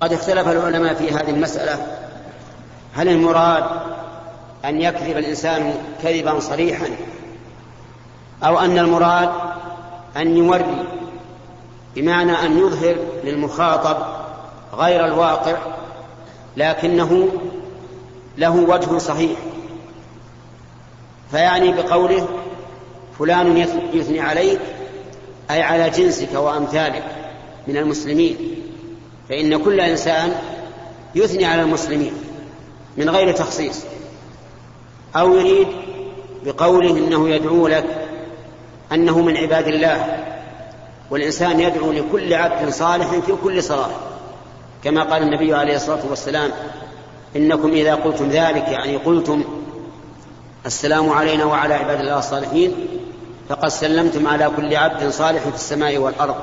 قد اختلف العلماء في هذه المسألة. هل المراد أن يكذب الإنسان كذبا صريحا؟ أو أن المراد أن يوري بمعنى أن يظهر للمخاطب غير الواقع لكنه له وجه صحيح؟ فيعني بقوله فلان يثني عليك أي على جنسك وأمثالك من المسلمين. فإن كل إنسان يثني على المسلمين من غير تخصيص أو يريد بقوله إنه يدعو لك أنه من عباد الله والإنسان يدعو لكل عبد صالح في كل صلاة كما قال النبي عليه الصلاة والسلام إنكم إذا قلتم ذلك يعني قلتم السلام علينا وعلى عباد الله الصالحين فقد سلمتم على كل عبد صالح في السماء والأرض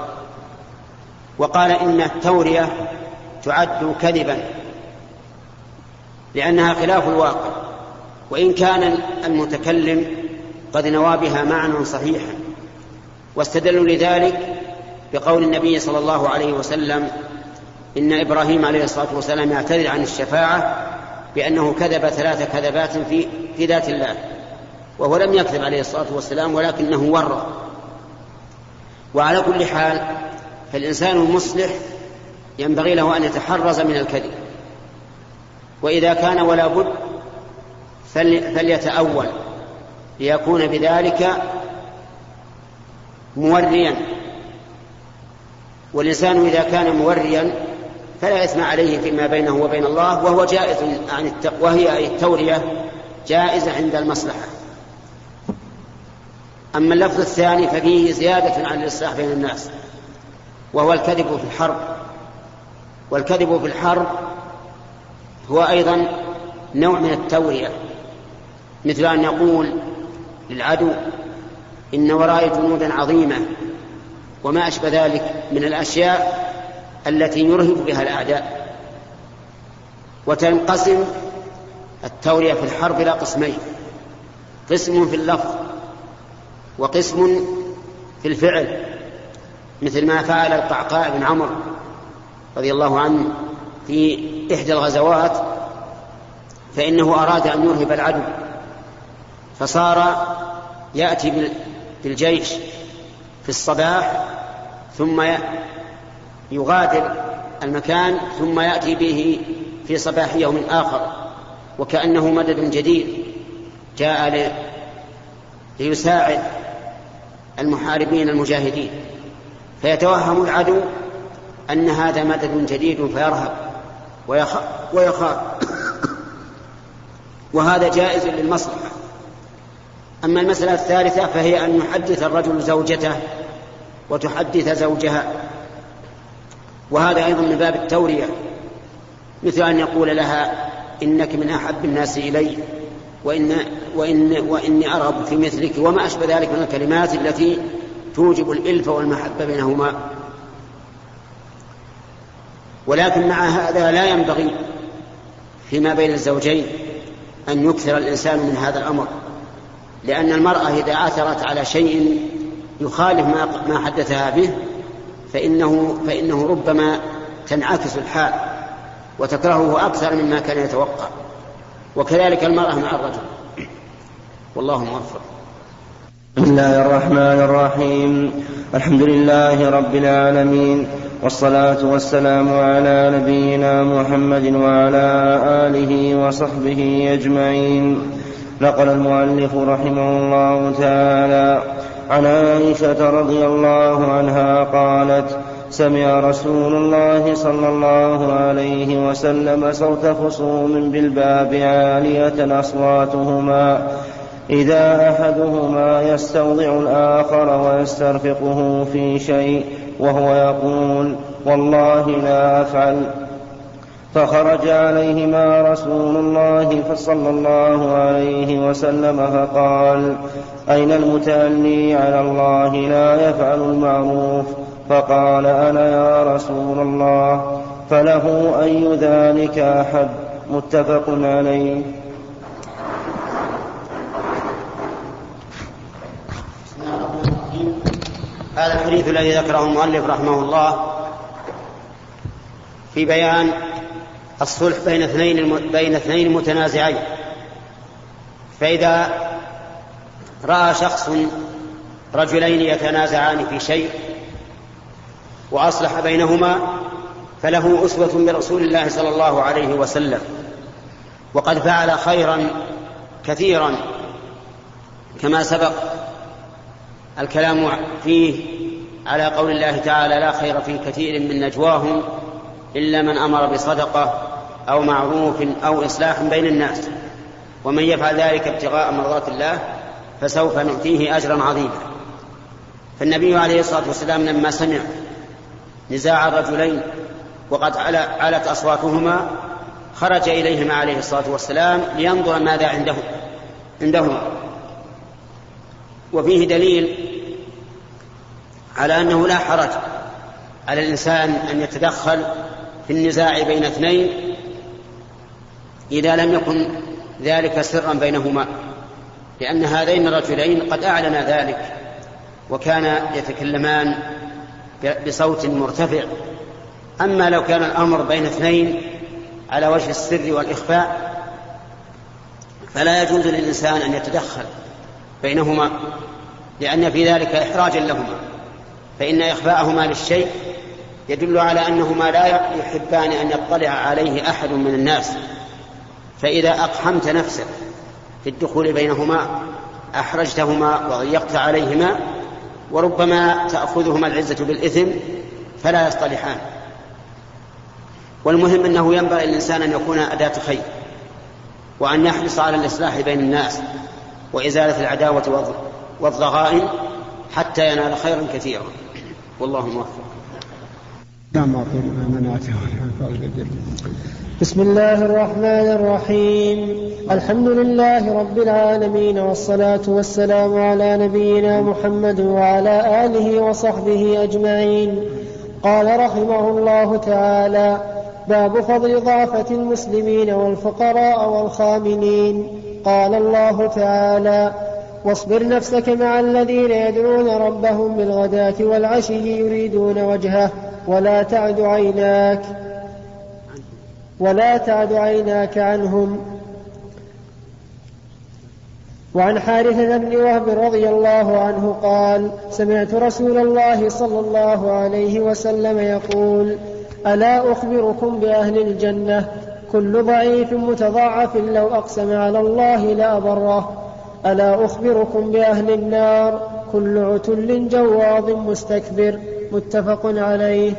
وقال إن التورية تعد كذبا لأنها خلاف الواقع وإن كان المتكلم قد نوى بها معنى صحيحا. واستدلوا لذلك بقول النبي صلى الله عليه وسلم إن إبراهيم عليه الصلاة والسلام يعتذر عن الشفاعة بأنه كذب ثلاث كذبات في في ذات الله وهو لم يكذب عليه الصلاة والسلام ولكنه ورى. وعلى كل حال فالإنسان المصلح ينبغي له أن يتحرز من الكذب. وإذا كان ولا بد فليتأول ليكون بذلك موريا. والإنسان إذا كان موريا فلا إثم عليه فيما بينه وبين الله وهو جائز عن. وهي التورية جائزة عند المصلحة. أما اللفظ الثاني ففيه زيادة عن الإصلاح بين الناس. وهو الكذب في الحرب. والكذب في الحرب هو أيضا نوع من التورية مثل أن يقول للعدو إن وراي جنودا عظيمة وما أشبه ذلك من الأشياء التي يرهب بها الأعداء. وتنقسم التورية في الحرب إلى قسمين قسم في اللفظ وقسم في الفعل. مثل ما فعل القعقاع بن عمرو رضي الله عنه في إحدى الغزوات فإنه أراد أن يرهب العدو فصار يأتي بالجيش في الصباح ثم يغادر المكان ثم يأتي به في صباح يوم آخر وكأنه مدد جديد جاء ليساعد المحاربين المجاهدين. فيتوهم العدو أن هذا مدد جديد فيرهب ويخاف وهذا جائز للمصلحة. أما المسألة الثالثة فهي أن يحدث الرجل زوجته وتحدث زوجها. وهذا أيضا من باب التورية مثل أن يقول لها إنك من أحب الناس إلي وإن وإن وإني أرغب في مثلك وما أشبه ذلك من الكلمات التي توجب الإلفة والمحبة بينهما. ولكن مع هذا لا ينبغي فيما بين الزوجين أن يكثر الإنسان من هذا الأمر لأن المرأة إذا آثرت على شيء يخالف ما ما حدثها به فإنه فإنه ربما تنعكس الحال وتكرهه أكثر مما كان يتوقع. وكذلك المرأة مع الرجل. والله موفق. بسم الله الرحمن الرحيم الحمد لله رب العالمين والصلاة والسلام على نبينا محمد وعلى آله وصحبه أجمعين نقل المؤلف رحمه الله تعالى عن عائشة رضي الله عنها قالت سمع رسول الله صلى الله عليه وسلم صوت خصوم بالباب عالية أصواتهما إذا أحدهما يستوضع الآخر ويسترفقه في شيء وهو يقول والله لا أفعل. فخرج عليهما رسول الله صلى الله عليه وسلم فقال أين المتأني على الله لا يفعل المعروف؟ فقال أنا يا رسول الله فله أي ذلك أحب متفق عليه. هذا الحديث الذي ذكره المؤلف رحمه الله في بيان الصلح بين اثنين بين اثنين متنازعين. فإذا رأى شخص رجلين يتنازعان في شيء وأصلح بينهما فله أسوة برسول الله صلى الله عليه وسلم. وقد فعل خيرا كثيرا كما سبق الكلام فيه على قول الله تعالى لا خير في كثير من نجواهم إلا من أمر بصدقة أو معروف أو إصلاح بين الناس. ومن يفعل ذلك ابتغاء مرضات الله فسوف نؤتيه أجرا عظيما. فالنبي عليه الصلاة والسلام لما سمع نزاع الرجلين وقد علت أصواتهما خرج إليهما عليه الصلاة والسلام لينظر ماذا عنده عندهما. وفيه دليل على أنه لا حرج على الإنسان أن يتدخل في النزاع بين اثنين إذا لم يكن ذلك سرا بينهما لأن هذين الرجلين قد أعلنا ذلك وكان يتكلمان بصوت مرتفع. أما لو كان الأمر بين اثنين على وجه السر والإخفاء فلا يجوز للإنسان أن يتدخل. بينهما لأن في ذلك إحراجا لهما فإن إخفاءهما للشيء يدل على أنهما لا يحبان أن يطلع عليه أحد من الناس. فإذا أقحمت نفسك في الدخول بينهما أحرجتهما وضيقت عليهما وربما تأخذهما العزة بالإثم فلا يصطلحان. والمهم أنه ينبغي للإنسان أن يكون أداة خير وأن يحرص على الإصلاح بين الناس. وإزالة العداوة والضغائن حتى ينال خيرا كثيرا. والله موفق. نعم بسم الله الرحمن الرحيم. الحمد لله رب العالمين والصلاة والسلام على نبينا محمد وعلى آله وصحبه أجمعين. قال رحمه الله تعالى باب فضل ضعفة المسلمين والفقراء والخاملين قال الله تعالى واصبر نفسك مع الذين يدعون ربهم بالغداة والعشي يريدون وجهه ولا تعد عيناك ولا تعد عيناك عنهم. وعن حارثة بن وهب رضي الله عنه قال سمعت رسول الله صلى الله عليه وسلم يقول ألا أخبركم بأهل الجنة؟ كل ضعيف متضعف لو أقسم على الله لأبره ألا أخبركم بأهل النار؟ كل عتل جواظ مستكبر. متفق عليه.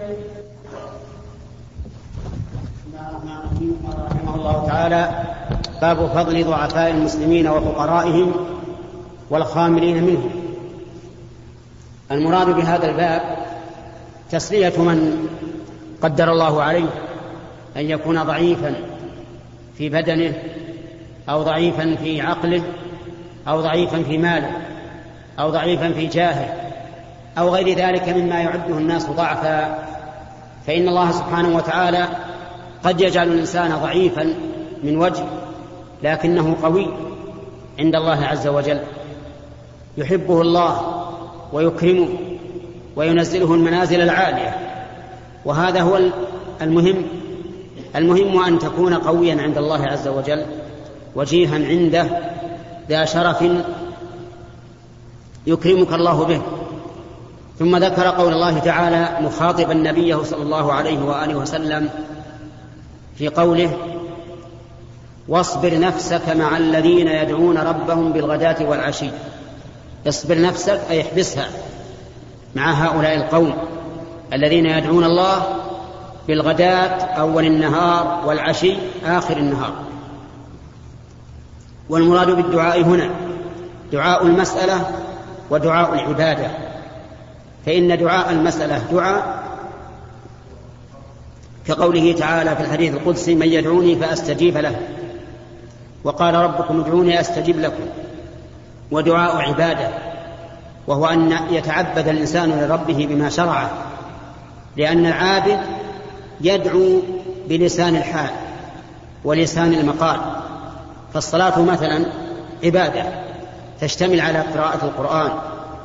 رحمه الله تعالى باب فضل ضعفاء المسلمين وفقرائهم والخاملين منهم. المراد بهذا الباب تسلية من قدر الله عليه أن يكون ضعيفا في بدنه أو ضعيفا في عقله أو ضعيفا في ماله أو ضعيفا في جاهه أو غير ذلك مما يعده الناس ضعفا. فإن الله سبحانه وتعالى قد يجعل الإنسان ضعيفا من وجه لكنه قوي عند الله عز وجل. يحبه الله ويكرمه وينزله المنازل العالية وهذا هو المهم المهم أن تكون قويا عند الله عز وجل وجيها عنده ذا شرف يكرمك الله به. ثم ذكر قول الله تعالى مخاطبا نبيه صلى الله عليه وآله وسلم في قوله واصبر نفسك مع الذين يدعون ربهم بالغداة والعشي. اصبر نفسك أي احبسها مع هؤلاء القوم الذين يدعون الله بالغداة أول النهار والعشي آخر النهار. والمراد بالدعاء هنا دعاء المسألة ودعاء العبادة. فإن دعاء المسألة دعاء كقوله تعالى في الحديث القدسي من يدعوني فأستجيب له. وقال ربكم ادعوني أستجب لكم. ودعاء عبادة وهو أن يتعبد الإنسان لربه بما شرعه لأن العابد يدعو بلسان الحال ولسان المقال فالصلاة مثلا عبادة تشتمل على قراءة القرآن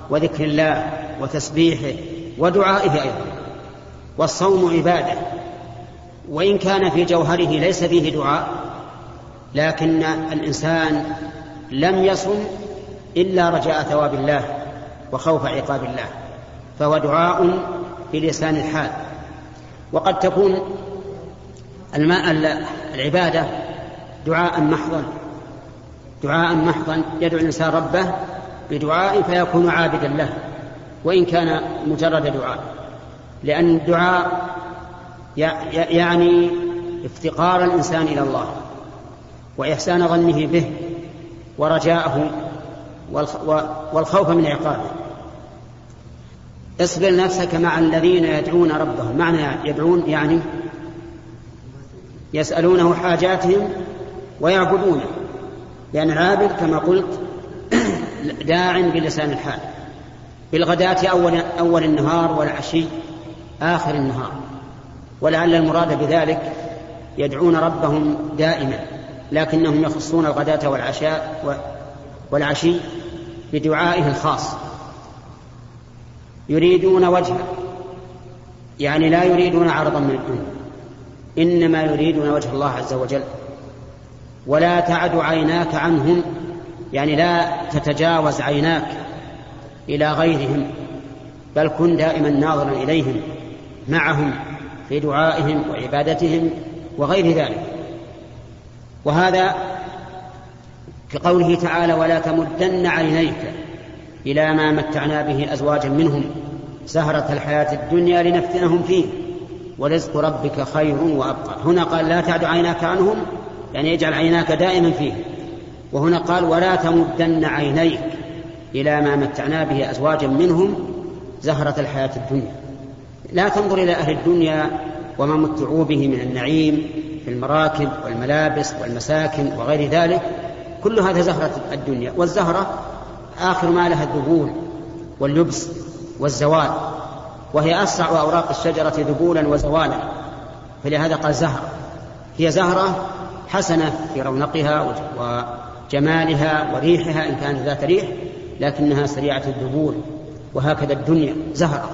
وذكر الله وتسبيحه ودعائه أيضا والصوم عبادة وإن كان في جوهره ليس فيه دعاء لكن الإنسان لم يصم إلا رجاء ثواب الله وخوف عقاب الله فهو دعاء بلسان الحال. وقد تكون الماء العبادة دعاء محضا. دعاء محضا يدعو الإنسان ربه بدعاء فيكون عابدا له وإن كان مجرد دعاء. لأن الدعاء يعني افتقار الإنسان إلى الله وإحسان ظنه به ورجاءه والخوف من عقابه. اصبر نفسك مع الذين يدعون ربهم. معنى يدعون يعني يسألونه حاجاتهم ويعبدونه. لأن العابد كما قلت داع بلسان الحال. بالغداة أول, أول النهار والعشي آخر النهار. ولعل المراد بذلك يدعون ربهم دائما. لكنهم يخصون الغداة والعشاء والعشي بدعائه الخاص. يريدون وجهه. يعني لا يريدون عرضا من الدنيا. إنما يريدون وجه الله عز وجل. ولا تعد عيناك عنهم. يعني لا تتجاوز عيناك إلى غيرهم. بل كن دائما ناظرا إليهم معهم في دعائهم وعبادتهم وغير ذلك. وهذا كقوله تعالى ولا تمدن عينيك إلى ما متعنا به أزواجا منهم. زهرة الحياة الدنيا لنفتنهم فيه. ورزق ربك خير وأبقى. هنا قال لا تعد عيناك عنهم يعني اجعل عيناك دائما فيه. وهنا قال ولا تمدن عينيك إلى ما متعنا به أزواجا منهم زهرة الحياة الدنيا. لا تنظر إلى أهل الدنيا وما متعوا به من النعيم في المراكب والملابس والمساكن وغير ذلك. كل هذا زهرة الدنيا. والزهرة آخر ما لها الذبول واللبس. والزوال وهي أسرع أوراق الشجرة ذبولا وزوالا. فلهذا قال زهرة. هي زهرة حسنة في رونقها وجمالها وريحها إن كانت ذات ريح لكنها سريعة الذبول وهكذا الدنيا. زهرة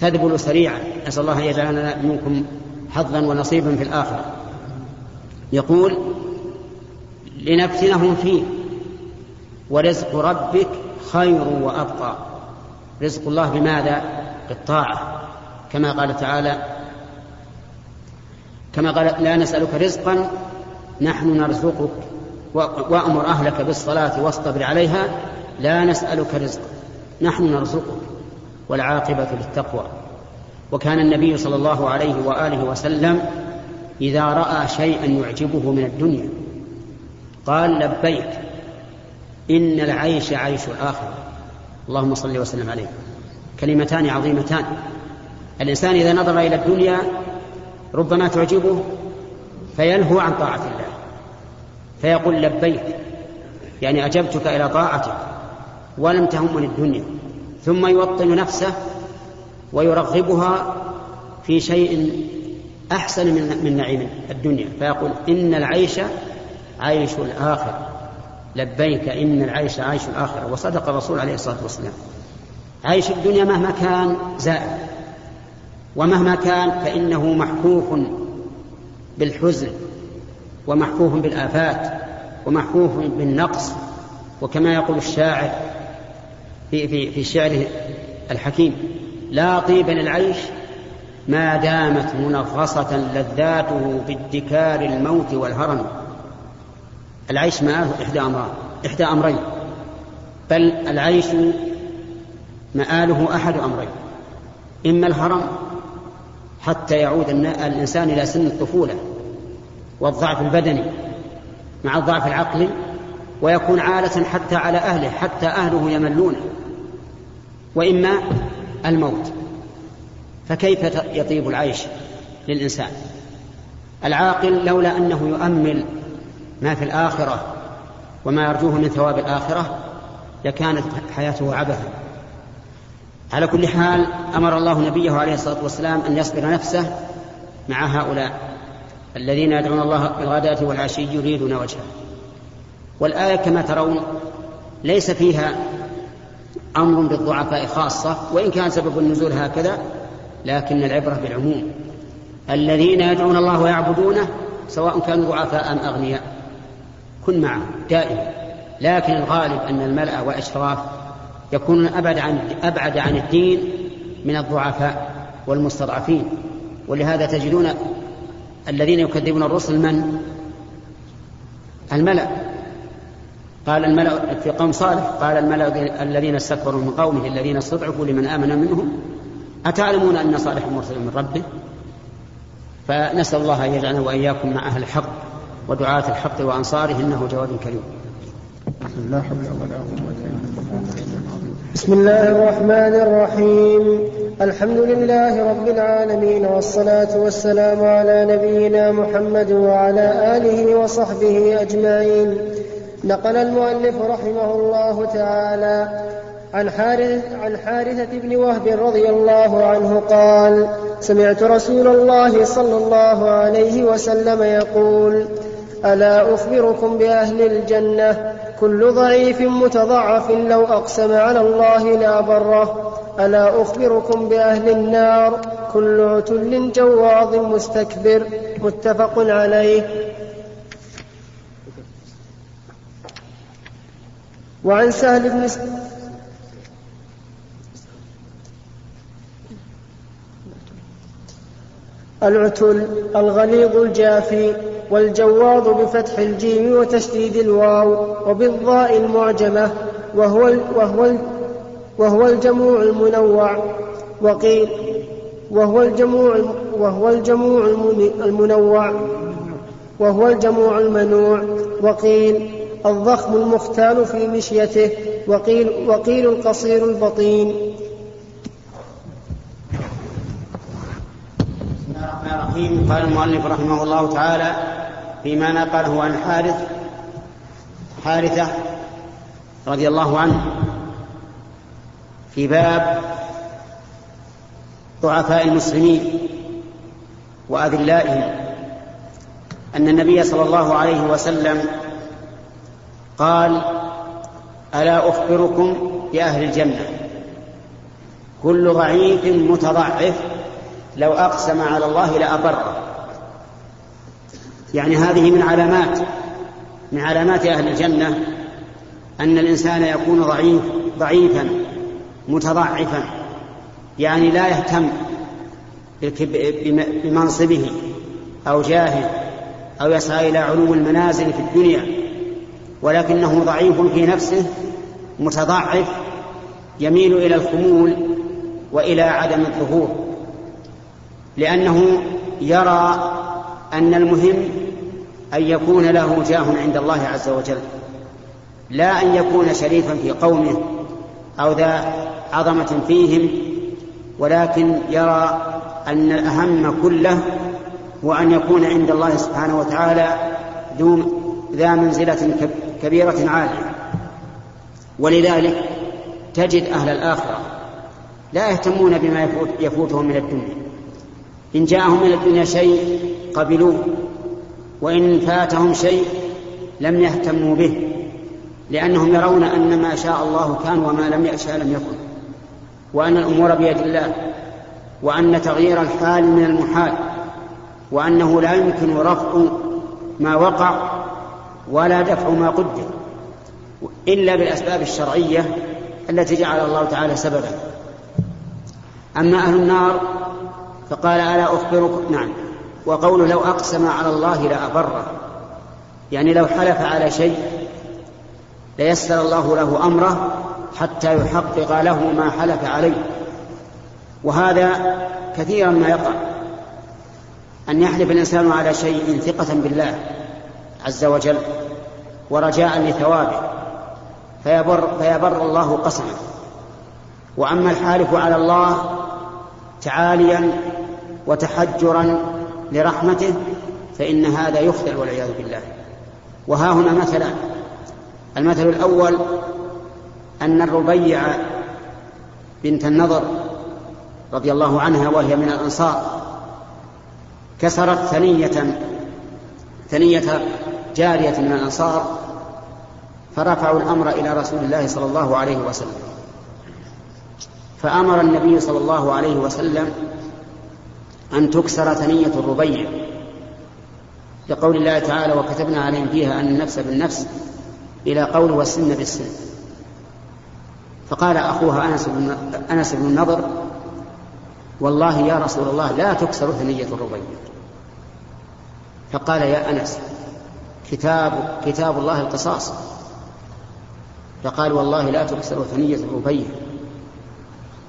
تذبل سريعا. نسأل الله أن يجعلنا منكم حظا ونصيبا في الآخرة. يقول لنفتنهم فيه. ورزق ربك خير وأبقى. رزق الله بماذا؟ بالطاعة. كما قال تعالى كما قال لا نسألك رزقا نحن نرزقك وأمر أهلك بالصلاة واصطبر عليها لا نسألك رزقا نحن نرزقك والعاقبة للتقوى. وكان النبي صلى الله عليه وآله وسلم إذا رأى شيئا يعجبه من الدنيا قال لبيك إن العيش عيش الآخرة اللهم صل وسلم عليه. كلمتان عظيمتان. الإنسان إذا نظر إلى الدنيا ربما تعجبه فيلهو عن طاعة الله. فيقول لبيك يعني أجبتك إلى طاعتك ولم تهمني الدنيا. ثم يوطن نفسه ويرغبها في شيء أحسن من نعيم الدنيا. فيقول إن العيش عيش الآخرة لبيك إن العيش عيش الآخرة وصدق الرسول عليه الصلاة والسلام. عيش الدنيا مهما كان زائل ومهما كان فإنه محفوف بالحزن ومحفوف بالآفات ومحفوف بالنقص. وكما يقول الشاعر في في في شعره الحكيم لا طيب للعيش ما دامت منغصة لذاته بادكار الموت والهرم. العيش مآله إحدى أمران إحدى أمرين. بل العيش مآله أحد أمرين. إما الهرم حتى يعود الإنسان إلى سن الطفولة والضعف البدني مع الضعف العقلي ويكون عالة حتى على أهله حتى أهله يملونه. وإما الموت. فكيف يطيب العيش للإنسان؟ العاقل لولا أنه يؤمل ما في الآخرة وما يرجوه من ثواب الآخرة لكانت حياته عبثا. على كل حال أمر الله نبيه عليه الصلاة والسلام أن يصبر نفسه مع هؤلاء الذين يدعون الله بالغداة والعشي يريدون وجهه. والآية كما ترون ليس فيها أمر بالضعفاء خاصة وإن كان سبب النزول هكذا لكن العبرة بالعموم. الذين يدعون الله ويعبدونه سواء كانوا ضعفاء أم أغنياء. كن معهم دائما لكن الغالب أن الملأ والأشراف يكونون أبعد عن أبعد عن الدين من الضعفاء والمستضعفين. ولهذا تجدون الذين يكذبون الرسل من؟ الملأ. قال الملأ في قوم صالح قال الملأ الذين استكبروا من قومه الذين استضعفوا لمن آمن منهم أتعلمون أن صالح مرسل من ربه؟ فنسأل الله أن يجعلنا وإياكم مع أهل الحق. ودعاة الحق وأنصاره إنه جواد كريم. بسم الله الرحمن الرحيم. الحمد لله رب العالمين والصلاة والسلام على نبينا محمد وعلى آله وصحبه أجمعين. نقل المؤلف رحمه الله تعالى عن حارث عن حارثة بن وهب رضي الله عنه قال: سمعت رسول الله صلى الله عليه وسلم يقول: ألا أخبركم بأهل الجنة؟ كل ضعيف متضعف لو أقسم على الله لا بره. ألا أخبركم بأهل النار؟ كل عتل جواظ مستكبر. متفق عليه. وعن سهل بن العتل الغليظ الجافي. والجواض بفتح الجيم وتشديد الواو وبالضاء المعجمة وهو وهو وهو الجموع المنوع. وقيل وهو الجموع وهو الجموع المنوع. وهو الجموع المنوع. وقيل الضخم المختال في مشيته. وقيل, وقيل القصير البطين بسم الله الرحمن الرحيم. قال المؤلف رحمه الله تعالى فيما نقله عن حارث حارثة رضي الله عنه في باب ضعفاء المسلمين وأذلائهم. أن النبي صلى الله عليه وسلم قال ألا أخبركم بأهل الجنة؟ كل ضعيف متضعف لو أقسم على الله لأبره. يعني هذه من علامات من علامات أهل الجنة أن الإنسان يكون ضعيف ضعيفا متضعفا. يعني لا يهتم بمنصبه أو جاهه أو يسعى إلى علو المنازل في الدنيا. ولكنه ضعيف في نفسه متضعف يميل إلى الخمول وإلى عدم الظهور. لأنه يرى أن المهم أن يكون له جاه عند الله عز وجل لا أن يكون شريفا في قومه أو ذا عظمة فيهم ولكن يرى أن الأهم كله هو أن يكون عند الله سبحانه وتعالى ذو ذا منزلة كبيرة عالية. ولذلك تجد أهل الآخرة لا يهتمون بما يفوت يفوتهم من الدنيا. إن جاءهم من الدنيا شيء قبلوه وإن فاتهم شيء لم يهتموا به لأنهم يرون أن ما شاء الله كان وما لم يشاء لم يكن وأن الأمور بيد الله وأن تغيير الحال من المحال وأنه لا يمكن رفع ما وقع ولا دفع ما قدر إلا بالأسباب الشرعية التي جعل الله تعالى سببا. أما أهل النار فقال ألا أخبركم نعم. وقوله لو أقسم على الله لأبره يعني لو حلف على شيء ليسر الله له أمره حتى يحقق له ما حلف عليه. وهذا كثيرا ما يقع. أن يحلف الإنسان على شيء ثقة بالله عز وجل ورجاء لثوابه فيبر, فيبر الله قسمه. وأما الحالف على الله تأليا وتحجرا لرحمته فإن هذا يخطئ والعياذ بالله. وها هنا مثلا. المثل الأول أن الربيع بنت النضر رضي الله عنها وهي من الأنصار كسرت ثنية ثنية جارية من الأنصار فرفعوا الأمر إلى رسول الله صلى الله عليه وسلم. فأمر النبي صلى الله عليه وسلم أن تكسر ثنية الربيع. لقول الله تعالى وكتبنا عليهم فيها أن النفس بالنفس إلى قول والسن بالسن. فقال أخوها أنس بن, أنس بن النضر والله يا رسول الله لا تكسر ثنية الربيع. فقال يا أنس كتاب كتاب الله القصاص. فقال والله لا تكسر ثنية الربيع.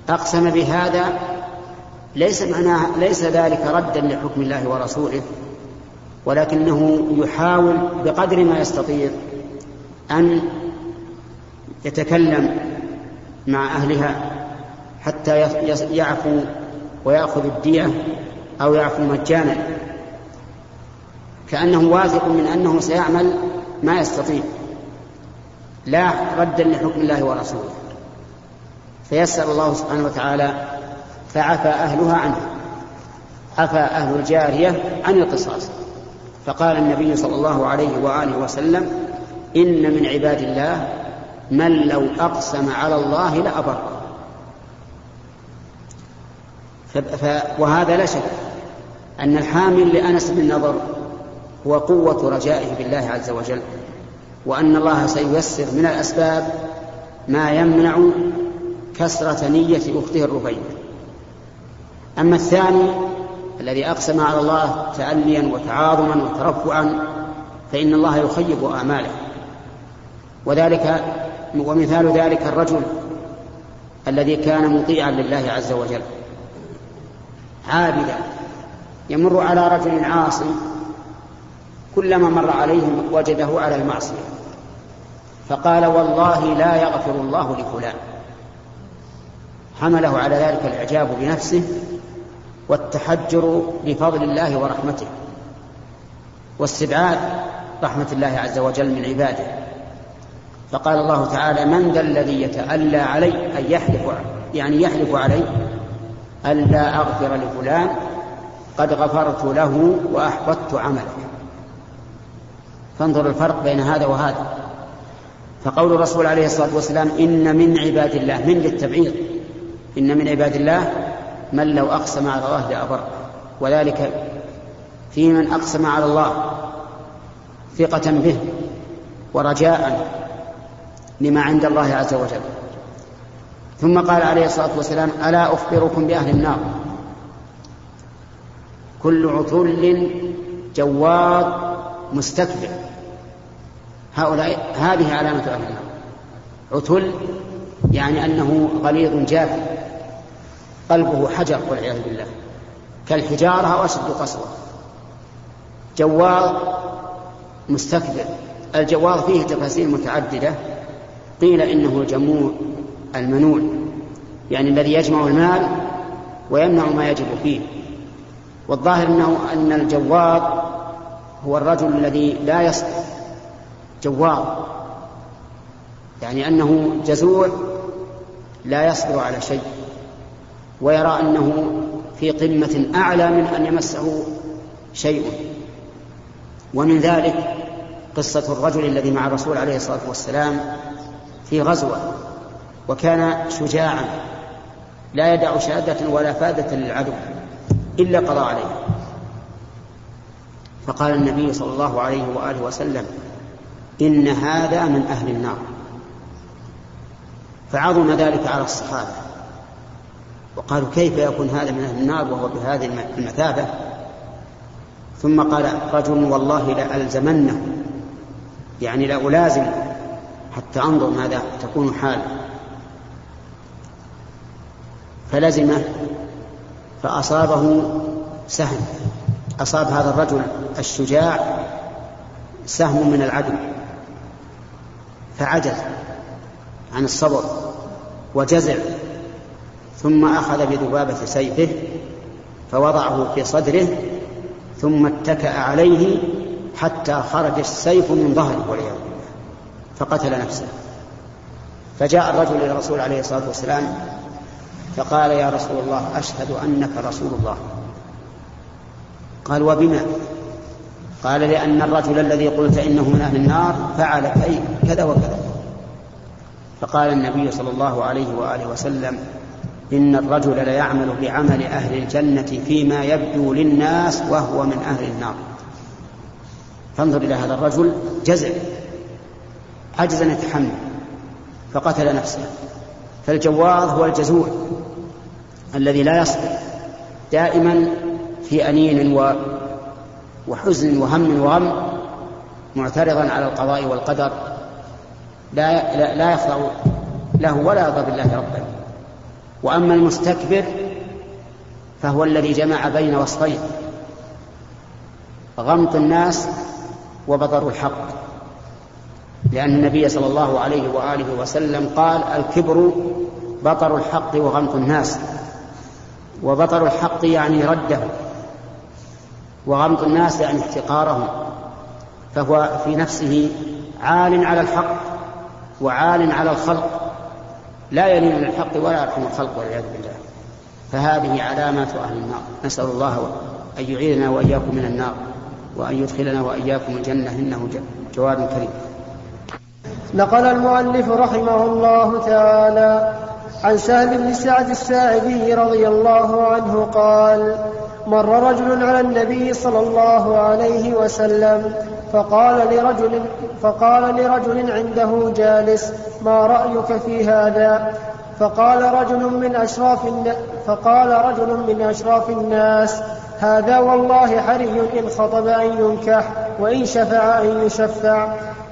أقسم بهذا ليس معناه ليس ذلك ردا لحكم الله ورسوله ولكنه يحاول بقدر ما يستطيع أن يتكلم مع أهلها حتى يعفو ويأخذ الدية أو يعفو مجانا. كأنه واثق من أنه سيعمل ما يستطيع لا ردا لحكم الله ورسوله. فيسأل الله سبحانه وتعالى فعفى أهلها عنه. عفى أهل الجارية عن القصاص. فقال النبي صلى الله عليه وآله وسلم إن من عباد الله من لو أقسم على الله لأبر. وهذا لا شك أن الحامل لأنس بن نضر هو قوة رجائه بالله عز وجل وأن الله سييسر من الأسباب ما يمنع كسرة نية أخته الربيع. أما الثاني الذي أقسم على الله تأليا وتعاظما وترفعا فإن الله يخيب آماله وذلك ومثال ذلك الرجل الذي كان مطيعا لله عز وجل عابدا يمر على رجل عاص كلما مر عليه وجده على المعصية فقال والله لا يغفر الله لفلان. حمله على ذلك الإعجاب بنفسه والتحجر بفضل الله ورحمته واستبعاد رحمة الله عز وجل من عباده. فقال الله تعالى من ذا الذي يتألى علي أن يحلف يعني يحلف علي ألا أغفر لفلان قد غفرت له وأحبطت عملك. فانظر الفرق بين هذا وهذا. فقول الرسول عليه الصلاة والسلام إن من عباد الله من للتبعيض إن من عباد الله من لو أقسم على الله لأبر. وذلك في من أقسم على الله ثقة به ورجاء لما عند الله عز وجل. ثم قال عليه الصلاة والسلام ألا أخبركم بأهل النار؟ كل عتل جواد مستكبر. هؤلاء هذه علامة أهل النار. عتل يعني أنه غليظ جاف قلبه حجر والعياذ بالله. كالحجارة أو أشد قسوة. جواد مستكبر. الجواد فيه تفاسير متعددة. قيل إنه الجموع المنون يعني الذي يجمع المال ويمنع ما يجب فيه. والظاهر إنه أن الجواب هو الرجل الذي لا يصبر جواب يعني أنه جزوع لا يصبر على شيء. ويرى أنه في قمة أعلى من أن يمسه شيء. ومن ذلك قصة الرجل الذي مع الرسول عليه الصلاة والسلام في غزوة وكان شجاعا لا يدع شهادة ولا فادة للعدو إلا قضى عليه. فقال النبي صلى الله عليه وآله وسلم إن هذا من أهل النار. فعظم ذلك على الصحابة. وقالوا كيف يكون هذا من أهل النار وهو بهذه المثابة؟ ثم قال رجل والله لألزمنه يعني لألازم حتى أنظر ماذا تكون حاله. فلزمه فأصابه سهم. أصاب هذا الرجل الشجاع سهم من العدو. فعجز عن الصبر وجزع ثم أخذ بذبابة سيفه فوضعه في صدره ثم اتكأ عليه حتى خرج السيف من ظهره والعياذ بالله فقتل نفسه. فجاء الرجل إلى الرسول عليه الصلاة والسلام فقال يا رسول الله أشهد أنك رسول الله. قال وبما؟ قال لأن الرجل الذي قلت إنه من أهل النار فعل كذا وكذا. فقال النبي صلى الله عليه وآله وسلم إن الرجل ليعمل بعمل أهل الجنة فيما يبدو للناس وهو من أهل النار. فانظر إلى هذا الرجل جزع عجز أن يتحمل فقتل نفسه. فالجواظ هو الجزوع الذي لا يصبر دائما في أنين وحزن وهم وغم معترضا على القضاء والقدر. لا لا, لا يخضع له ولا يرضى بالله ربا. وأما المستكبر فهو الذي جمع بين وصفين غمط الناس وبطر الحق. لأن النبي صلى الله عليه وآله وسلم قال الكبر بطر الحق وغمط الناس. وبطر الحق يعني رده وغمط الناس يعني احتقارهم. فهو في نفسه عال على الحق وعال على الخلق. لا يلين للحق ولا يرحم الخلق والعياذ بالله. فهذه علامات أهل النار. نسأل الله أن يعيذنا وإياكم من النار وأن يدخلنا وإياكم الجنة إنه جواد كريم. نقل المؤلف رحمه الله تعالى عن سهل بن سعد الساعدي رضي الله عنه قال مر رجل على النبي صلى الله عليه وسلم فقال لرجل فقال لرجل عنده جالس ما رأيك في هذا؟ فقال رجل من أشراف فقال رجل من أشراف الناس هذا والله حري إن خطب أن ينكح وإن شفع أن يشفع.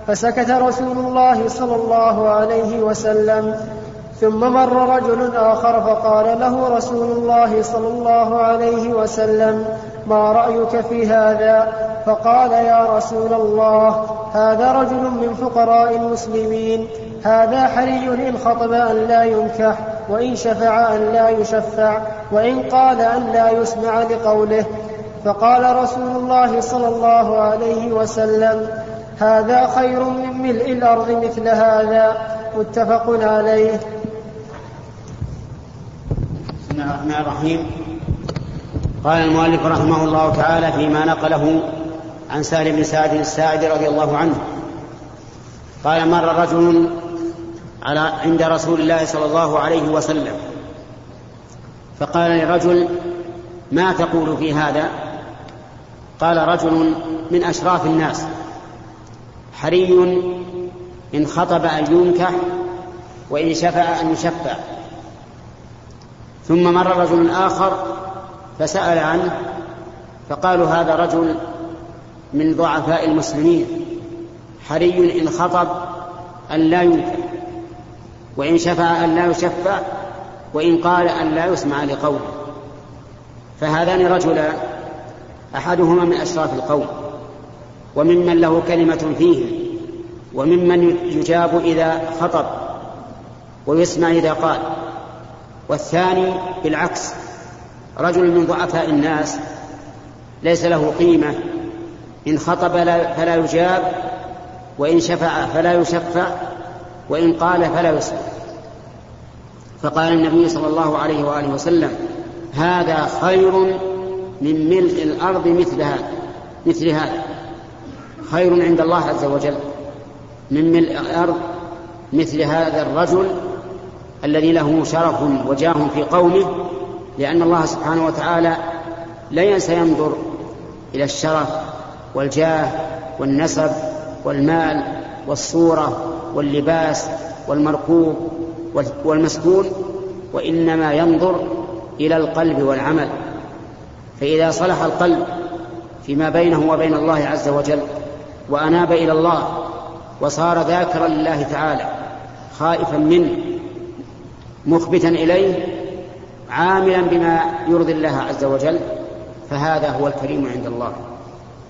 فسكت رسول الله صلى الله عليه وسلم. ثم مر رجل آخر فقال له رسول الله صلى الله عليه وسلم ما رأيك في هذا؟ فقال يا رسول الله هذا رجل من فقراء المسلمين هذا حري إن خطب أن لا ينكح وإن شفع أن لا يشفع وإن قال أن لا يسمع لقوله. فقال رسول الله صلى الله عليه وسلم هذا خير من ملء الأرض مثل هذا. متفق عليه. بسم الله الرحمن الرحيم. قال المؤلف رحمه الله تعالى فيما نقله عن سهل بن سعد الساعد رضي الله عنه قال مر رجل على عند رسول الله صلى الله عليه وسلم فقال لرجل ما تقول في هذا؟ قال رجل من أشراف الناس حري إن خطب أن ينكح وإن شفع أن يشفع. ثم مر رجل آخر فسأل عنه فقالوا هذا رجل من ضعفاء المسلمين. حري إن خطب أن لا ينكر وإن شفع أن لا يشفع وإن قال أن لا يسمع لقوله. فهذان رجلان أحدهما من أشراف القوم وممن له كلمة فيه وممن يجاب إذا خطب ويسمع إذا قال. والثاني بالعكس رجل من ضعفاء الناس ليس له قيمة إن خطب فلا يجاب وإن شفع فلا يشفع وإن قال فلا يسمع فقال النبي صلى الله عليه وآله وسلم هذا خير من ملء الأرض مثل هذا مثل هذا. خير عند الله عز وجل من ملء الأرض مثل هذا الرجل الذي له شرف وجاه في قومه لأن الله سبحانه وتعالى لا ينسى ينظر إلى الشرف والجاه والنسب والمال والصورة واللباس والمركوب والمسكون وإنما ينظر إلى القلب والعمل. فإذا صلح القلب فيما بينه وبين الله عز وجل وأناب إلى الله وصار ذاكرا لله تعالى خائفا منه مخبتا إليه عاملا بما يرضي الله عز وجل فهذا هو الكريم عند الله.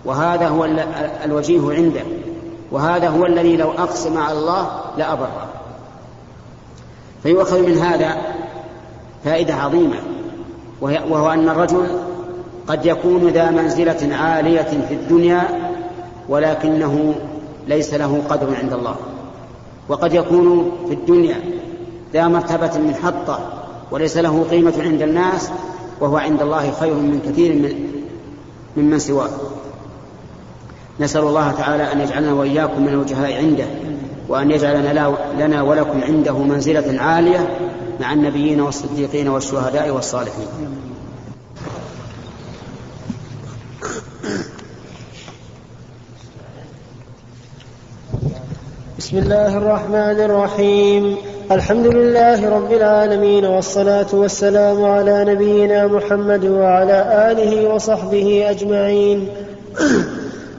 وهذا هو الوجيه عنده. وهذا هو الذي لو أقسم على الله لأبره. فيؤخذ من هذا فائدة عظيمة. وهو أن الرجل قد يكون ذا منزلة عالية في الدنيا ولكنه ليس له قدر عند الله. وقد يكون في الدنيا ذا مرتبة من حطة وليس له قيمة عند الناس وهو عند الله خير من كثير من ممن سواه. نسأل الله تعالى أن يجعلنا وإياكم من الوجهاء عنده وأن يجعل لنا ولكم عنده منزلة عالية مع النبيين والصديقين والشهداء والصالحين. بسم الله الرحمن الرحيم. الحمد لله رب العالمين والصلاة والسلام على نبينا محمد وعلى آله وصحبه أجمعين.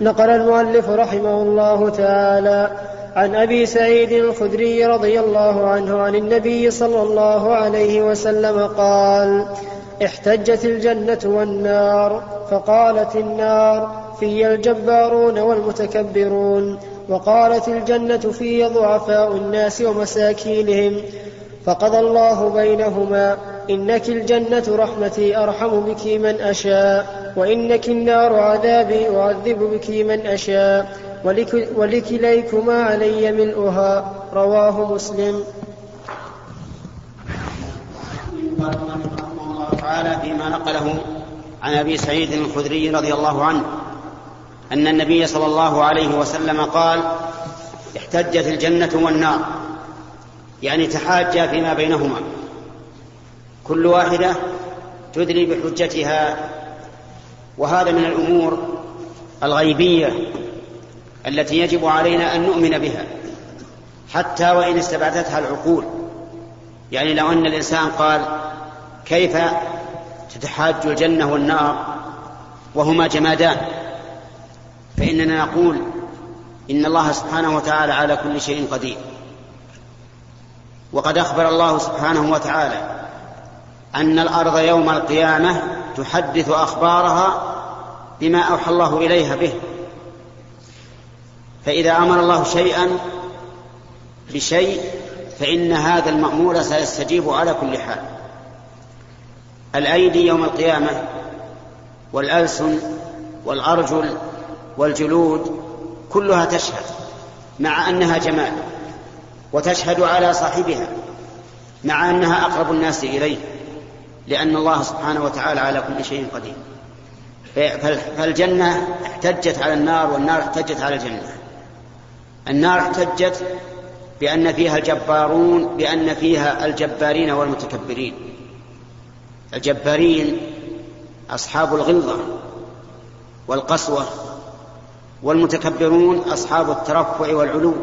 نقل المؤلف رحمه الله تعالى عن أبي سعيد الخدري رضي الله عنه عن النبي صلى الله عليه وسلم قال احتجت الجنة والنار فقالت النار في الجبارون والمتكبرون وقالت الجنة في ضعفاء الناس ومساكينهم فقضى الله بينهما إنك الجنة رحمتي أرحم بك من أشاء وإنك النار عذابي أعذب بك من أشاء ولك ولكليكما علي ملؤها رواه مسلم. الله تعالى فيما نقله عن أبي سعيد الخدري رضي الله عنه أن النبي صلى الله عليه وسلم قال احتجت الجنة والنار. يعني تحاجا فيما بينهما. كل واحدة تدلي بحجتها وهذا من الأمور الغيبية التي يجب علينا أن نؤمن بها حتى وإن استبعدتها العقول. يعني لو أن الإنسان قال كيف تتحاج الجنة والنار وهما جمادان؟ فإننا نقول إن الله سبحانه وتعالى على كل شيء قدير. وقد أخبر الله سبحانه وتعالى أن الأرض يوم القيامة تحدث أخبارها بما أوحى الله إليها به. فإذا أمر الله شيئا بشيء فإن هذا المأمور سيستجيب على كل حال. الأيدي يوم القيامة والألسن والأرجل والجلود كلها تشهد مع أنها جمال وتشهد على صاحبها مع أنها أقرب الناس إليه. لأن الله سبحانه وتعالى على كل شيء قدير. فالجنة احتجت على النار والنار احتجت على الجنة. النار احتجت بأن فيها الجبارون بأن فيها الجبارين والمتكبرين. الجبارين أصحاب الغلظة والقسوة والمتكبرون أصحاب الترفع والعلو.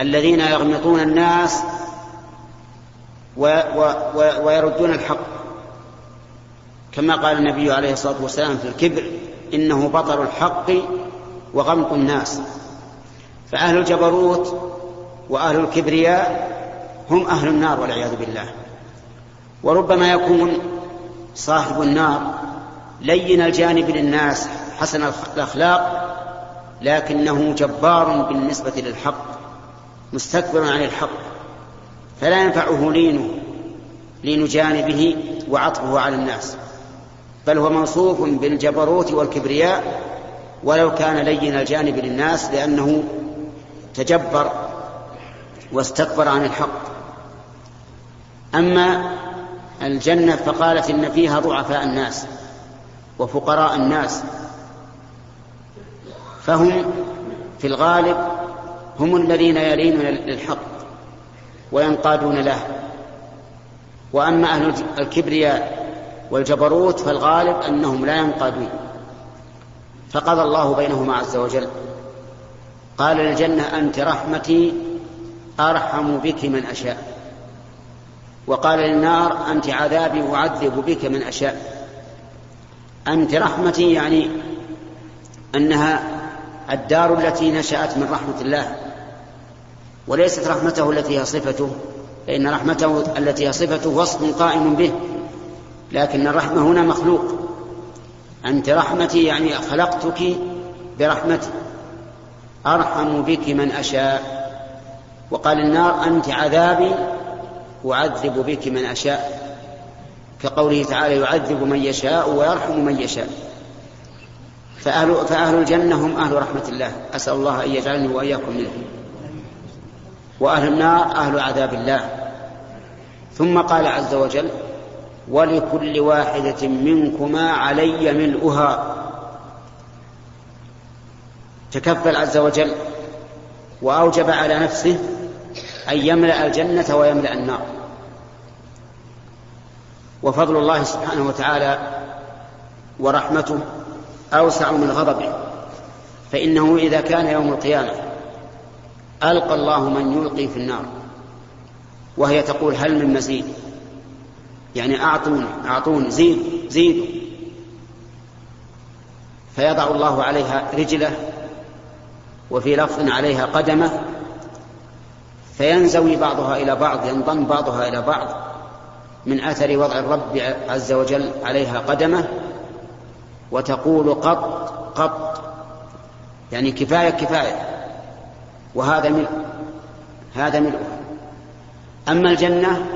الذين يغمطون الناس ويردون الحق. كما قال النبي عليه الصلاة والسلام في الكبر إنه بطر الحق وغمط الناس. فأهل الجبروت وأهل الكبرياء هم أهل النار والعياذ بالله. وربما يكون صاحب النار لين الجانب للناس حسن الأخلاق لكنه جبار بالنسبة للحق مستكبر عن الحق. فلا ينفعه لينه لين جانبه وعطفه على الناس. بل هو موصوف بالجبروت والكبرياء ولو كان لين الجانب للناس لأنه تجبر واستكبر عن الحق. أما الجنة فقالت إن فيها ضعفاء الناس وفقراء الناس. فهم في الغالب هم الذين يلينون للحق. وينقادون له. وأما أهل الكبرياء والجبروت فالغالب أنهم لا ينقادون. فقضى الله بينهما عز وجل. قال للجنة أنت رحمتي أرحم بك من أشاء. وقال للنار أنت عذابي أعذب بك من أشاء. أنت رحمتي يعني أنها الدار التي نشأت من رحمة الله. وليست رحمته التي هي صفته فإن رحمته التي هي صفته وصف قائم به لكن الرحمة هنا مخلوق. أنت رحمتي يعني خلقتك برحمتي. أرحم بك من أشاء. وقال النار أنت عذابي أعذب بك من أشاء. كقوله تعالى يعذب من يشاء ويرحم من يشاء. فأهل, فأهل الجنة هم أهل رحمة الله. أسأل الله أن يجعلني وإياكم منهم. وأهل النار أهل عذاب الله. ثم قال عز وجل ولكل واحدة منكما علي ملؤها. تكفل عز وجل وأوجب على نفسه أن يملأ الجنة ويملأ النار. وفضل الله سبحانه وتعالى ورحمته أوسع من غضبه فإنه إذا كان يوم القيامة ألقى الله من يلقي في النار. وهي تقول هل من مزيد؟ يعني أعطوني أعطوني زيد زيدوا فيضع الله عليها رجله وفي لفظ عليها قدمه فينزوي بعضها إلى بعض ينضم بعضها إلى بعض من أثر وضع الرب عز وجل عليها قدمه وتقول قط قط. يعني كفاية كفاية. وهذا ملء هذا ملء أما الجنة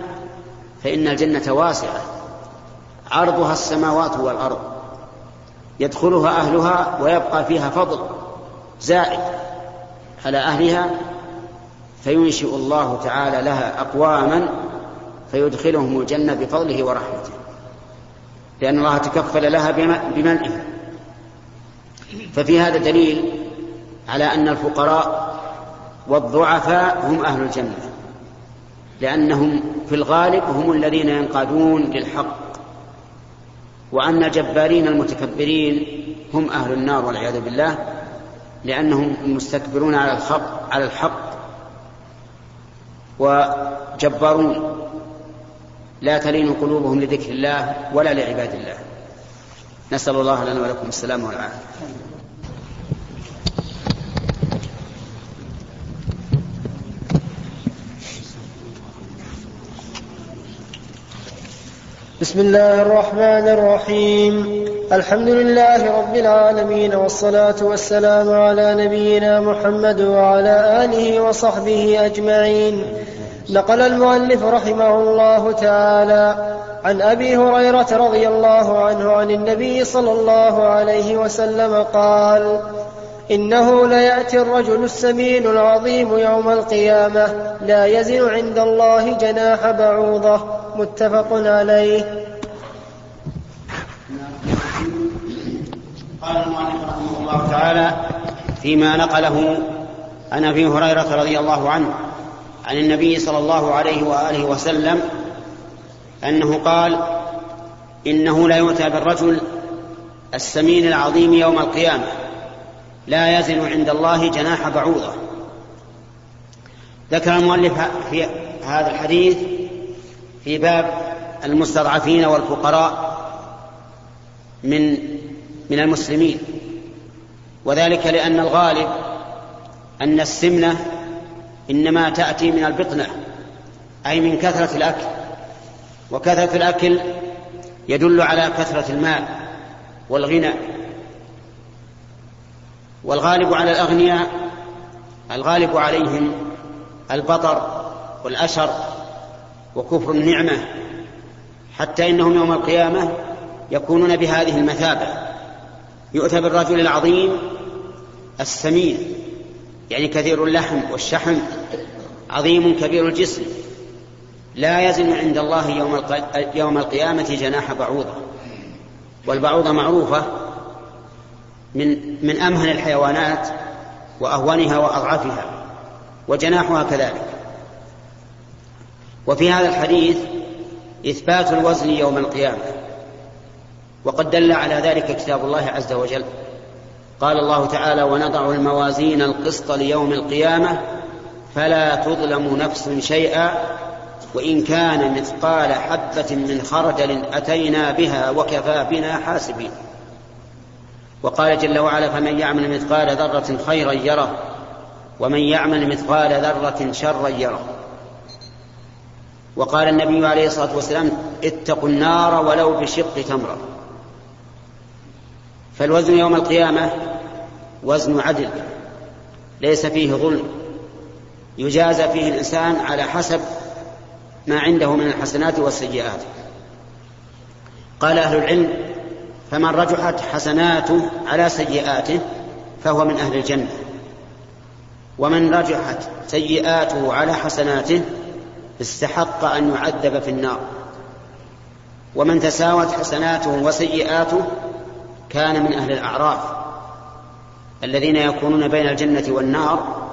فإن الجنة واسعة. عرضها السماوات والأرض. يدخلها أهلها ويبقى فيها فضل زائد على أهلها فينشئ الله تعالى لها أقواما فيدخلهم الجنة بفضله ورحمته. لأن الله تكفل لها بملئها ففي هذا دليل على أن الفقراء والضعفاء هم أهل الجنة لأنهم في الغالب هم الذين ينقادون للحق وأن الجبارين المتكبرين هم أهل النار والعياذ بالله لأنهم مستكبرون على الحق على الحق وجبارون لا تلين قلوبهم لذكر الله ولا لعباد الله. نسأل الله لنا ولكم السلام والعافية. بسم الله الرحمن الرحيم. الحمد لله رب العالمين والصلاة والسلام على نبينا محمد وعلى آله وصحبه أجمعين. نقل المؤلف رحمه الله تعالى عن أبي هريرة رضي الله عنه عن النبي صلى الله عليه وسلم قال إنه ليأتي الرجل السمين العظيم يوم القيامة لا يزن عند الله جناح بعوضة. متفق عليه. قال المؤلف رحمه الله تعالى فيما نقله عن أبي هريرة رضي الله عنه عن النبي صلى الله عليه وآله وسلم أنه قال إنه لا يؤتى بالرجل السمين العظيم يوم القيامة لا يزن عند الله جناح بعوضة. ذكر المؤلف في هذا الحديث في باب المستضعفين والفقراء من من المسلمين وذلك لأن الغالب أن السمنة إنما تأتي من البطنة أي من كثرة الأكل وكثرة الأكل يدل على كثرة المال والغنى. والغالب على الأغنياء الغالب عليهم البطر والأشر وكفر النعمة حتى إنهم يوم القيامة يكونون بهذه المثابة. يؤتى بالرجل العظيم السمين يعني كثير اللحم والشحم عظيم كبير الجسم. لا يزن عند الله يوم يوم القيامة جناح بعوضة. والبعوضة معروفة من من أمهن الحيوانات وأهونها وأضعفها وجناحها كذلك. وفي هذا الحديث إثبات الوزن يوم القيامة. وقد دل على ذلك كتاب الله عز وجل. قال الله تعالى ونضع الموازين القسط ليوم القيامة فلا تظلم نفس شيئا وإن كان مثقال حبة من خردل أتينا بها وكفى بنا حاسبين. وقال جل وعلا فمن يعمل مثقال ذرة خيرا يره ومن يعمل مثقال ذرة شرا يره. وقال النبي عليه الصلاة والسلام اتقوا النار ولو بشق تمرة. فالوزن يوم القيامة وزن عدل ليس فيه ظلم. يجازى فيه الإنسان على حسب ما عنده من الحسنات والسيئات. قال أهل العلم فمن رجحت حسناته على سيئاته فهو من أهل الجنة ومن رجحت سيئاته على حسناته استحق أن يعذب في النار. ومن تساوت حسناته وسيئاته كان من أهل الأعراف الذين يكونون بين الجنة والنار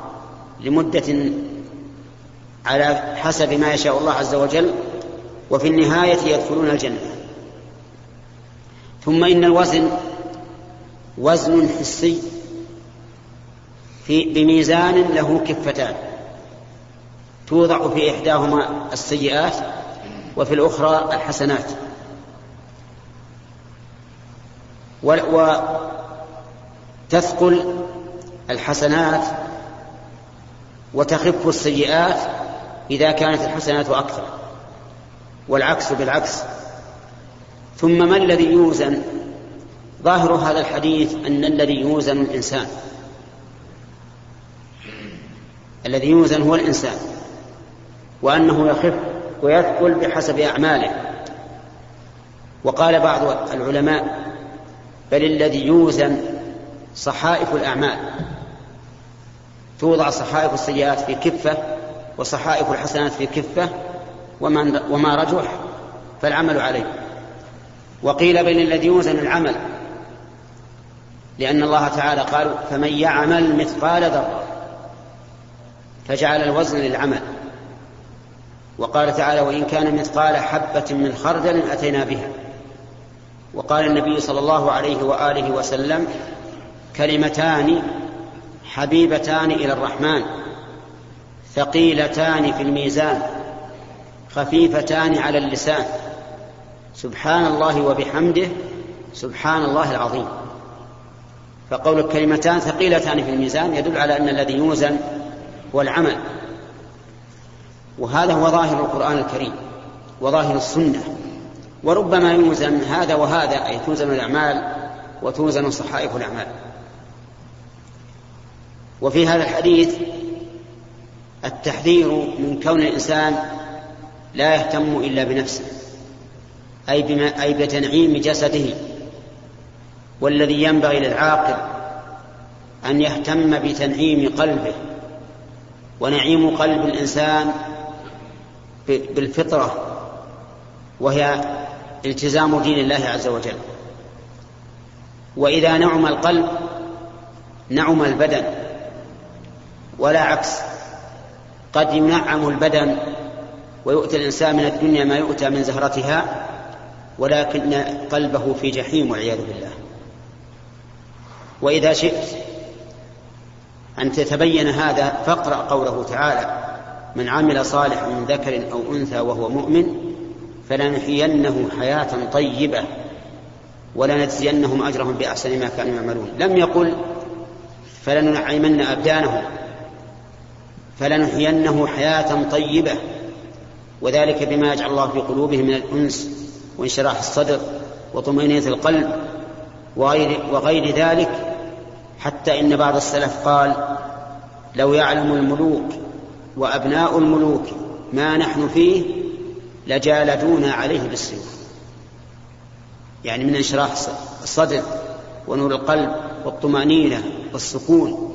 لمدة على حسب ما يشاء الله عز وجل وفي النهاية يدخلون الجنة. ثم إن الوزن وزن حسي في بميزان له كفتان. توضع في إحداهما السيئات وفي الأخرى الحسنات. وتثقل الحسنات وتخف السيئات إذا كانت الحسنات أكثر والعكس بالعكس. ثم ما الذي يوزن؟ ظاهر هذا الحديث أن الذي يوزن الإنسان. الذي يوزن هو الإنسان. وأنه يخف ويثقل بحسب أعماله. وقال بعض العلماء بل الذي يوزن صحائف الأعمال توضع صحائف السيئات في كفة وصحائف الحسنات في كفة وما رجح فالعمل عليه. وقيل بين الذي يوزن العمل لأن الله تعالى قال فمن يعمل مثقال ذرة فجعل الوزن للعمل. وقال تعالى وإن كان مثقال حبة من خردل أتينا بها. وقال النبي صلى الله عليه وآله وسلم كلمتان حبيبتان إلى الرحمن ثقيلتان في الميزان خفيفتان على اللسان. سبحان الله وبحمده سبحان الله العظيم. فقول الكلمتان ثقيلتان في الميزان يدل على أن الذي يوزن هو العمل. وهذا هو ظاهر القرآن الكريم وظاهر السنة. وربما يوزن هذا وهذا أي توزن الأعمال وتوزن صحائف الأعمال. وفي هذا الحديث التحذير من كون الإنسان لا يهتم إلا بنفسه أي, بما أي بتنعيم جسده. والذي ينبغي للعاقل أن يهتم بتنعيم قلبه. ونعيم قلب الإنسان بالفطرة وهي التزام دين الله عز وجل. وإذا نعم القلب نعم البدن ولا عكس. قد ينعم البدن ويؤتى الإنسان من الدنيا ما يؤتى من زهرتها ولكن قلبه في جحيم والعياذ بالله. وإذا شئت أن تتبين هذا فاقرأ قوله تعالى من عمل صالحا من ذكر أو أنثى وهو مؤمن فلنحيينه حياة طيبة ولنجزينهم أجرهم بأحسن ما كانوا يعملون. لم يقل فلننعمن أبدانهم فلنحيينه حياة طيبة وذلك بما يجعل الله في قلوبهم من الأنس وانشراح الصدر وطمأنينة القلب وغير, وغير ذلك حتى إن بعض السلف قال لو يعلم الملوك وأبناء الملوك ما نحن فيه لجالدونا عليه بالسيوف يعني من انشراح الصدر ونور القلب والطمأنينة والسكون.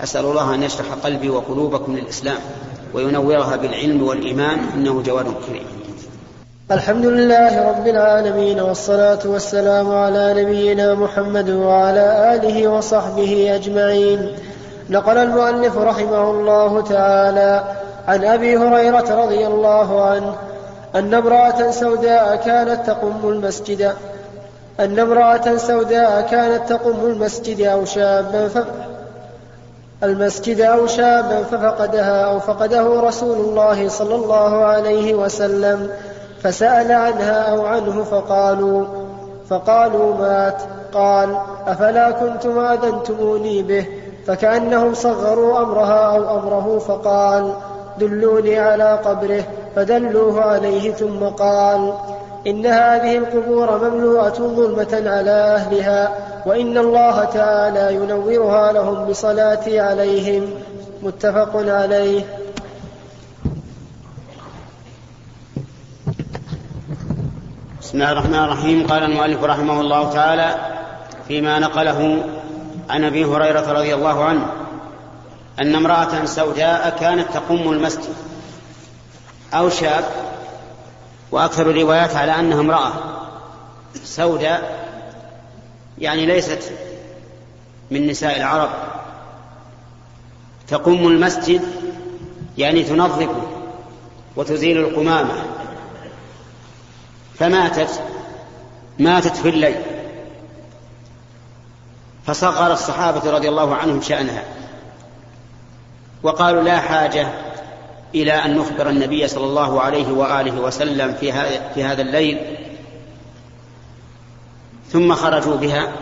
أسأل الله أن يشرح قلبي وقلوبكم للإسلام وينورها بالعلم والإيمان إنه جواد كريم. الحمد لله رب العالمين والصلاة والسلام على نبينا محمد وعلى آله وصحبه أجمعين. نقل المؤلف رحمه الله تعالى عن أبي هريرة رضي الله عنه أن امرأة سوداء كانت تقم المسجد أن امرأة سوداء كانت تقم المسجد أو شابا ف... المسجد أو شابا ففقدها أو فقده رسول الله صلى الله عليه وسلم فسأل عنها أو عنه فقالوا فقالوا مات قال أفلا كنتم آذنتموني به؟ فكأنهم صغروا أمرها أو أمره فقال دلوني على قبره فدلوه عليه ثم قال إن هذه القبور مملوءة ظلمة على أهلها وإن الله تعالى ينورها لهم بصلاتي عليهم. متفق عليه. بسم الله الرحمن الرحيم. قال المؤلف رحمه الله تعالى فيما نقله عن أبي هريرة رضي الله عنه أن امرأة سوداء كانت تقوم المسجد. أو شاب وأكثر الروايات على أنها امرأة سوداء يعني ليست من نساء العرب. تقوم المسجد يعني تنظفه وتزيل القمامة. فماتت ماتت في الليل. فصغر الصحابة رضي الله عنهم شأنها. وقالوا لا حاجة إلى أن نخبر النبي صلى الله عليه وآله وسلم في في هذا الليل. ثم خرجوا بها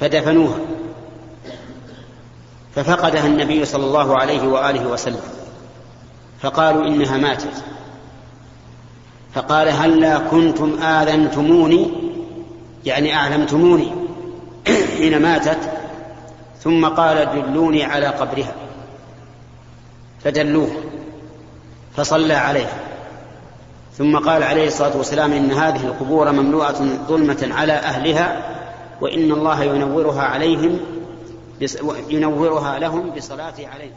فدفنوها. ففقدها النبي صلى الله عليه وآله وسلم. فقالوا إنها ماتت. فقال هلا كنتم آذنتموني؟ يعني أعلمتموني. حين ماتت ثم قال دلوني على قبرها. فدلوه فصلى عليها ثم قال عليه الصلاة والسلام إن هذه القبور مملوءة ظلمة على أهلها وإن الله ينورها عليهم ينورها لهم بصلاته عليهم.